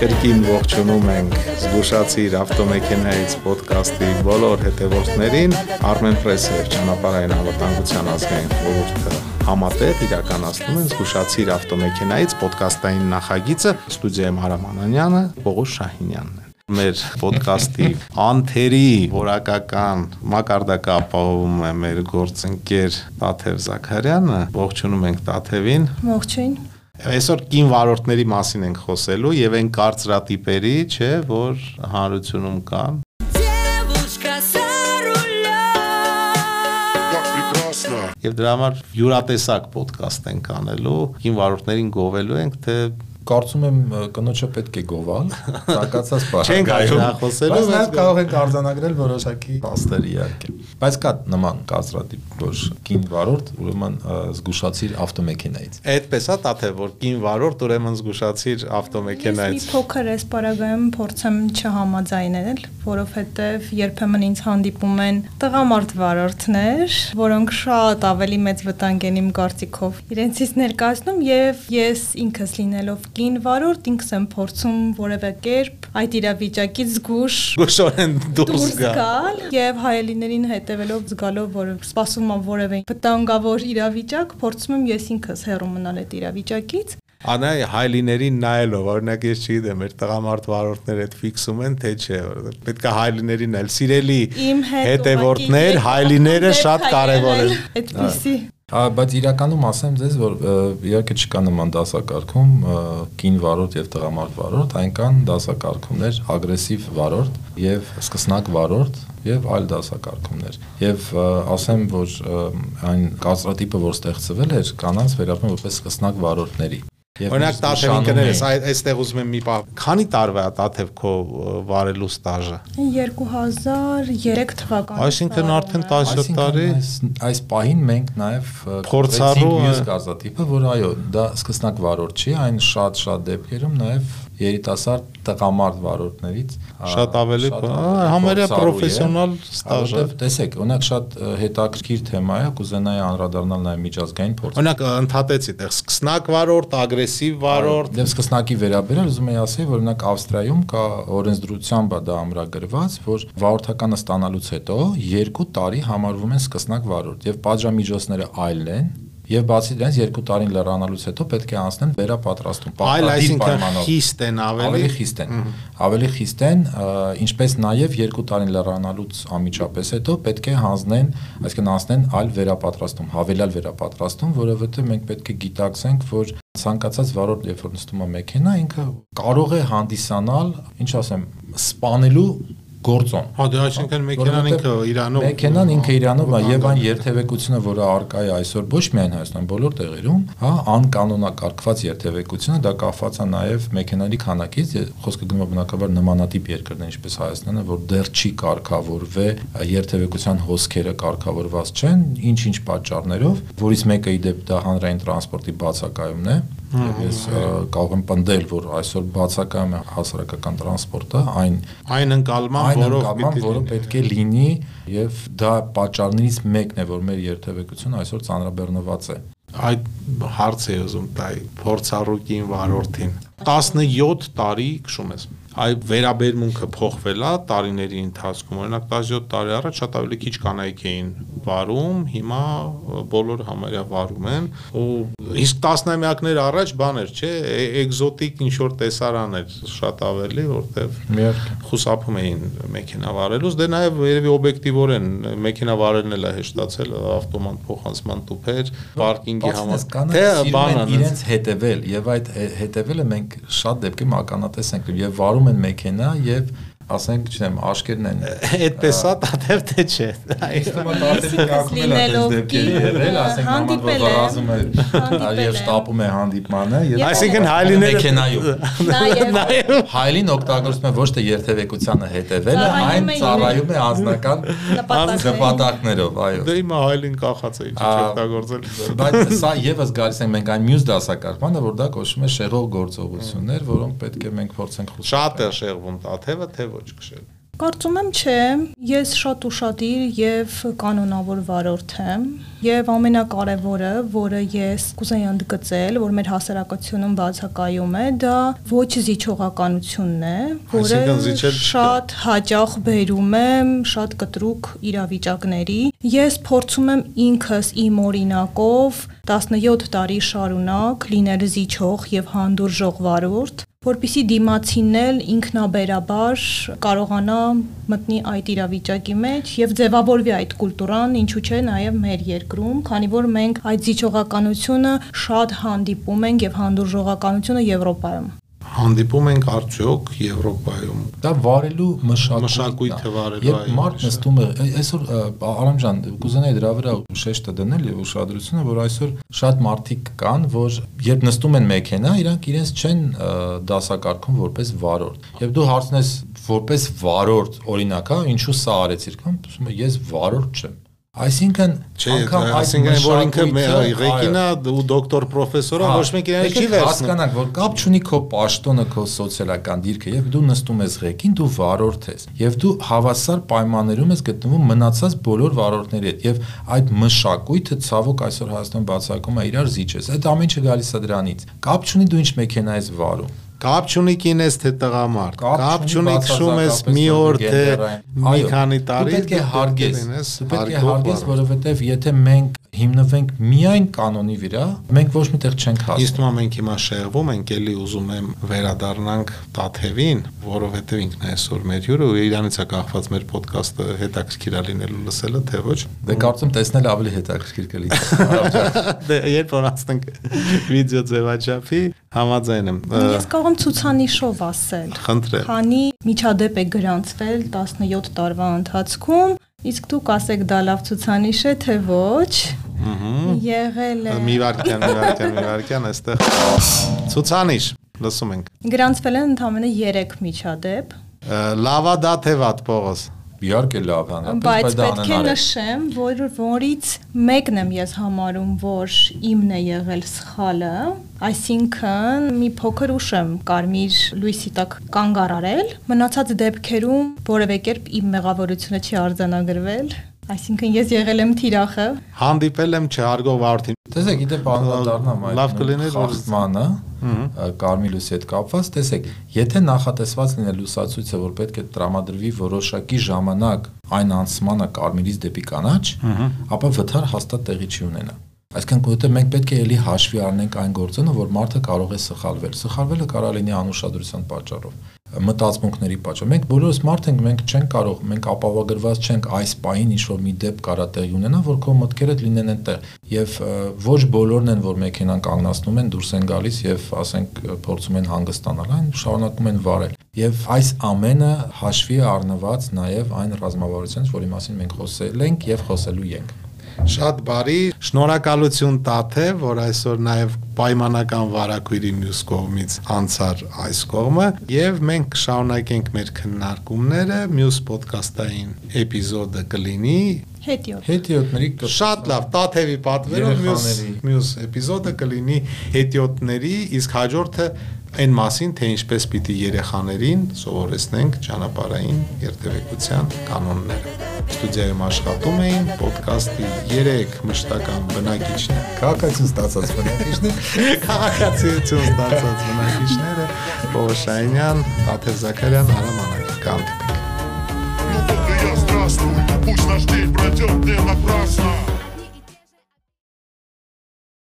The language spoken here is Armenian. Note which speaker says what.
Speaker 1: Կրկին ողջունում ենք զգուշացիր ավտոմեքենայից ոդկասթի բոլոր հետևորդներին Armen Press-ը եւ ճանապարհային անվտանգության ազգային խորհուրդը համատեղ իրականացնում են զգուշացիր ավտոմեքենայից ոդկասթային նախագիծը ստուդիայում Արամ Անանյանը, Պողոս Շահինյանն մեր ոդկասթի անթերի որակական մակարդակը ապահովում է մեր գործընկեր Տաթև Զաքարյանը։ Ողջունում ենք Տաթևին։
Speaker 2: Ողջույն։
Speaker 1: Այսօր կին վարորդների մասին ենք խոսելու եւ այն կարծրատիպերի, չէ, որ հանրությունում կան։ Եվ դրա համար յուրատեսակ ոդկաստ ենք անելու, կին վարորդներին գովելու ենք, թե
Speaker 3: կարծում եմ կնոջը պետք է գովալ, ցանկացած բան։
Speaker 1: Չենք այժմ խոսելու,
Speaker 3: բայց նաև կարող ենք արձանագրել որոշակի փաստեր իհարկե։ Բայց կա նման կազրադիպ, որ կին վարորդ ուրեմն զգուշացիր ավտոմեքենայից։
Speaker 1: Այդպես է տաթե, որ կին վարորդ ուրեմն զգուշացիր ավտոմեքենայից։ Ես
Speaker 2: մի փոքր էս պարագայում փորձեմ չհամաձայնել, որովհետև երբեմն ինձ հանդիպում են տղամարդ վարորդներ, որոնք շատ ավելի մեծ վտանգ են իմ կարծիքով։ Իրենցից ներկայացնում եւ ես ինքս լինելով կին վարորդ ինքս եմ փորձում որևէ կերպ այդ իրավիճակից զգուշ
Speaker 1: զգուշորեն դուրս
Speaker 2: գալ եւ հայելիներին հետեւելով զգալով որ սպասում եմ որևէ վտանգավոր իրավիճակ փորձում եմ ես ինքս հեռու մնալ այդ իրավիճակից
Speaker 1: Անա հայլիներին նայելով, օրինակ ես չգիտեմ, մեր տղամարդ վարորդները այդ ֆիքսում են, թե չէ, պետք է հայլիներին էլ սիրելի հետևորդներ, հայլիները շատ կարևոր են։
Speaker 2: Այդպեսի
Speaker 3: Բայց իրականում ասեմ ձեզ, որ իհարկե չկա նման դասակարգում կին վարորդ եւ տղամարդ վարորդ, այն կան դասակարգումներ ագրեսիվ վարորդ եւ սկսնակ վարորդ եւ այլ դասակարգումներ։ Եվ ասեմ, որ այն կաստրատիպը, որ ստեղծվել էր, կանանց վերաբերում որպես սկսնակ վարորդների
Speaker 1: Օրինակ Տաթև ինքներս այստեղ ուզում եմ մի բան։ Քանի տարվա է Տաթև քո վարելու ստաժը։
Speaker 2: 2003 թվականից։
Speaker 1: Այսինքն արդեն 17 տարի։
Speaker 3: Այս պահին մենք նաև
Speaker 1: փորձառու
Speaker 3: մյուս գազատիպը, որ այո, դա սկսնակ վարորդ չի, այն շատ-շատ դեպքերում նաև երիտասարդ տղամարդ վարորդներից
Speaker 1: շատ ավելի համարյա պրոֆեսիոնալ ստաժ է։
Speaker 3: Տեսեք, օրինակ շատ հետաքրքիր թեմա է, կուզենայի անդրադառնալ նաև միջազգային փորձ։
Speaker 1: Օրինակ ընդհատեցի, այդտեղ սկսնակ վարորդ, ագրեսիվ վարորդ։
Speaker 3: Դե սկսնակի վերաբերյալ ուզում եի ասել, որ օրինակ Ավստրիայում կա օրենսդրությամբ դա ամրագրված, որ վարորդականը ստանալուց հետո 2 տարի համարվում են սկսնակ վարորդ եւ պատժամիջոցները այլն են Եվ բացի դրանից երկու տարին լրանալուց հետո պետք է անցնեն վերապատրաստում։
Speaker 1: Այլ այսինքն խիստ են ավելի։
Speaker 3: Ավելի խիստ են։ Ավելի խիստ են, ինչպես նաև երկու տարին լրանալուց անմիջապես հետո պետք է հանձնեն, այսինքն անցնեն այլ վերապատրաստում, հավելյալ վերապատրաստում, որովհետև մենք պետք է գիտակցենք, որ ցանկացած վարորդ երբ որ նստում է մեքենա, ինքը կարող է հանդիսանալ, ինչ ասեմ, սպանելու գործոն։
Speaker 1: Հա դե այսինքն մեքենան ինքը Իրանով
Speaker 3: Մեքենան ինքը Իրանով է եւ այն երթևեկությունը, որը արկա է այսօր ոչ միայն Հայաստան, բոլոր տեղերում, հա, անկանոնակարգված երթևեկությունը դա կախված է նաեւ մեքենայի քանակից, խոսքը գնում է բնակաբար նմանատիպ երկրներ, ինչպես Հայաստանը, որ դեռ չի կարգավորվել երթևեկության հոսքերը կարգավորված չեն, ինչ-ինչ պատճառներով, որից մեկը ի դեպ դա հանրային տրանսպորտի բացակայումն է, Եվ ես կարող եմ պնդել, որ այսօր բացակայում է հասարակական տրանսպորտը, այն
Speaker 1: այն ընկալման, որով
Speaker 3: որը պետք է լինի եւ դա պատճառներից մեկն է, որ մեր երթևեկությունը այսօր ծանրաբեռնված է
Speaker 1: այդ հարց է ուզում տալ փորձառուկին վարորդին 17 տարի քշում ես այ վերաբերմունքը փոխվել է տարիների ընթացքում օրինակ 17 տարի առաջ շատ ավելի քիչ կանայք էին վարում հիմա բոլորը համարյա վարում են ու իսկ տասնամյակներ առաջ բաներ չէ էկզոտիկ ինչ որ տեսարան էր շատ ավելի որտեվ խուսափում էին մեքենա վարելուց դե նաև երևի օբյեկտիվորեն մեքենա վարելն էլ է հեշտացել ավտոմատ փոխանցման տուփեր պարկինգի համար.
Speaker 3: թե բանը իրենց հետևել եւ այդ հետևելը մենք շատ դեպքերում ականատես ենք եւ վարում են մեքենա եւ ասենք, չնեմ, աշկերն են։
Speaker 1: Այդպես է, դատև թե չէ։
Speaker 3: Իսկ մա դատերի կակում է այդպես դեպքեր եղել, ասենք, նամակ որ վարազում է եւ շտապում է հանդիպմանը,
Speaker 1: եւ այսինքն հայլիները
Speaker 3: մեքենայում։ հայլին օգտագործում է ոչ թե երթևեկությանը հետևելը, այն ծառայում է անձնական նպատակներով, այո։
Speaker 1: Դե հիմա հայլին կախած է, ինչ օգտագործել։
Speaker 3: Բայց սա եւս գալիս ենք մենք այն մյուս դասակարգմանը, որ դա կոչվում է շեղող գործողություններ, որոնք պետք է մենք փորձենք
Speaker 1: խուսափել։ Շատ է շեղվում տաթևը, թե ոչ քշել։
Speaker 2: Կարծում եմ չէ, ես շատ ուրախadir եւ կանոնավոր վարորդ եմ եւ ամենակարևորը, որը ես կուզեի ընդգծել, որ մեր հասարակությունում բացակայում է, դա ոչ զիջողականությունն է, որը շատ հաճախ բերում է շատ կտրուկ իրավիճակների։ Ես փորձում եմ ինքս իմ օրինակով 17 տարի շարունակ լինել զիջող եւ հանդուրժող վարորդ որpիսի դիմացինն էլ ինքնաբերաբար կարողանա մտնի այդ իրավիճակի մեջ եւ ձևավորվի այդ կուլտուրան, ինչու՞ չէ նաեւ մեր երկրում, քանի որ մենք այդ զիջողականությունը շատ հանդիպում ենք եւ հանդուրժողականությունը Եվրոպայում
Speaker 1: հանդիպում ենք արդյոք Եվրոպայում։
Speaker 3: Դա վարելու մշակույթ
Speaker 1: մշակույթը վարելու
Speaker 3: Եվ մարդ նստում է, այսօր Արամ ջան, կուզենայի դրա վրա շեշտը դնել եւ ուշադրությունը, որ այսօր շատ մարդիկ կան, որ երբ նստում են մեքենա, իրանք իրենց չեն դասակարգում որպես վարորդ։ Եվ դու հարցնես որպես վարորդ, օրինակ, հա, ինչու սա արեցիր, կամ ես վարորդ չեմ Այսինքն
Speaker 1: անգամ այսինքն որ ինքը ղեկինա ու դոկտոր պրոֆեսորը
Speaker 3: հա,
Speaker 1: ոչ մեկ իրեն չի վերցնում։
Speaker 3: Հասկանանք, որ կապ չունի քո պաշտոնը, քո սոցիալական դիրքը, եւ դու նստում ես ղեկին, դու վարորդ ես, եւ դու հավասար պայմաններում ես գտնվում մնացած բոլոր վարորդների հետ, եւ այդ մշակույթը ցավոք այսօր Հայաստան բացակում է իրար զիջես։ Այդ ամեն ինչը գալիս է դրանից։ Կապ չունի դու ինչ մեքենա ես վարում
Speaker 1: Կապ չունի կինես թե տղամարդ։ Կապ չունի քշում ես մի օր թե մի քանի տարի։
Speaker 3: Դու պետք է հարգես։ Դու պետք է հարգես, որովհետև եթե մենք հիմնվենք միայն կանոնի վրա, մենք ոչ միտեղ չենք հասնում։
Speaker 1: Իսկ հիմա մենք հիմա շեղվում ենք, ելի ուզում եմ վերադառնանք Տաթևին, որովհետև ինքն է այսօր մեր հյուրը ու իրանից է կախված մեր ոդկասթը հետաքրքիր է լինելու լսելը, թե ոչ։
Speaker 3: Դե կարծում տեսնել ավելի հետաքրքիր կլինի։
Speaker 1: Դե երբ որ ասենք վիդեո ձևաչափի, համաձայն եմ։
Speaker 2: Ես կարող եմ ցուցանիշով ասել։
Speaker 1: Խնդրեմ։
Speaker 2: Քանի միջադեպ է գրանցվել 17 տարվա ընթացքում Իսկ դուք ասեք դա լավ ցուցանիշ է թե ոչ։ Ահա։ Եղել է։
Speaker 1: Մի վարքյան, մի վարքյան, մի վարքյան, այստեղ ցուցանիշ, լսում ենք։
Speaker 2: Գրանցվել են ընդամենը 3 միջադեպ։
Speaker 1: Լավա դա թե վատ Պողոս։
Speaker 3: Իհարկե լավ
Speaker 2: հանրապես, բայց պետք է նշեմ, որ որից մեկն եմ ես համարում, որ իմն է եղել սխալը, այսինքն մի փոքր ուշ եմ կարմիր լույսի տակ կանգ առարել, մնացած դեպքերում որևէ կերպ իմ մեղավորությունը չի արձանագրվել, Այսինքն ես եղել եմ թիրախը։
Speaker 1: Հանդիպել եմ չհարգող վարորդին։
Speaker 3: Տեսեք, գիտե բանալարնամ
Speaker 1: այդ։ Լավ կլիներ
Speaker 3: որ խախտմանը կարմիլուսի հետ կապված, տեսեք, եթե նախատեսված լինի լուսացույցը, որ պետք է տրամադրվի որոշակի ժամանակ այն անցմանը կարմիրից դեպի կանաչ, ապա վթար հաստատ տեղի չի ունենա։ Այսինքն որովհետև մենք պետք է ելի հաշվի առնենք այն գործոնը, որ մարդը կարող է սխալվել։ Սխալվելը կարող լինի անուշադրության պատճառով մտածմունքների պատճառով։ Մենք բոլորս մարդ ենք, մենք չենք կարող, մենք ապավագրված չենք այս պահին ինչ որ մի դեպք կարա տեղի ունենա, որ քո մտքերը լինեն այնտեղ։ Եվ ոչ բոլորն են, որ մեքենան կանգնացնում են, դուրս են գալիս եւ ասենք փորձում են հանգստանալ, այն շարունակում են վարել։ Եվ այս ամենը հաշվի առնված նաև այն ռազմավարությունից, որի մասին մենք խոսել ենք եւ խոսելու ենք։
Speaker 1: Շատ բարի, շնորհակալություն Տաթե, որ այսօր նաև պայմանական վարակույրի մյուս կողմից անցար այս կողմը եւ մենք կշարունակենք մեր քննարկումները մյուս ոդկասթային էպիզոդը կլինի
Speaker 2: հետիոտ
Speaker 3: հետիոտների
Speaker 1: շատ լավ Տաթևի պատվերով մյուս մյուս էպիզոդը կլինի հետիոտների իսկ հաջորդը այն մասին, թե ինչպես պիտի երեխաներին սովորեցնենք ճանապարհային երթևեկության կանոնները։ Ստուդիայում աշխատում էին ոդկասթի 3 մշտական բնակիչներ,
Speaker 3: քաղաքացիություն ստացած բնակիչներ,
Speaker 1: քաղաքացիություն ստացած բնակիչները Պողոշանյան, Տաթև Զաքարյան, Արամ Անաքյան։
Speaker 4: Здравствуй, пусть наш день пройдет не напрасно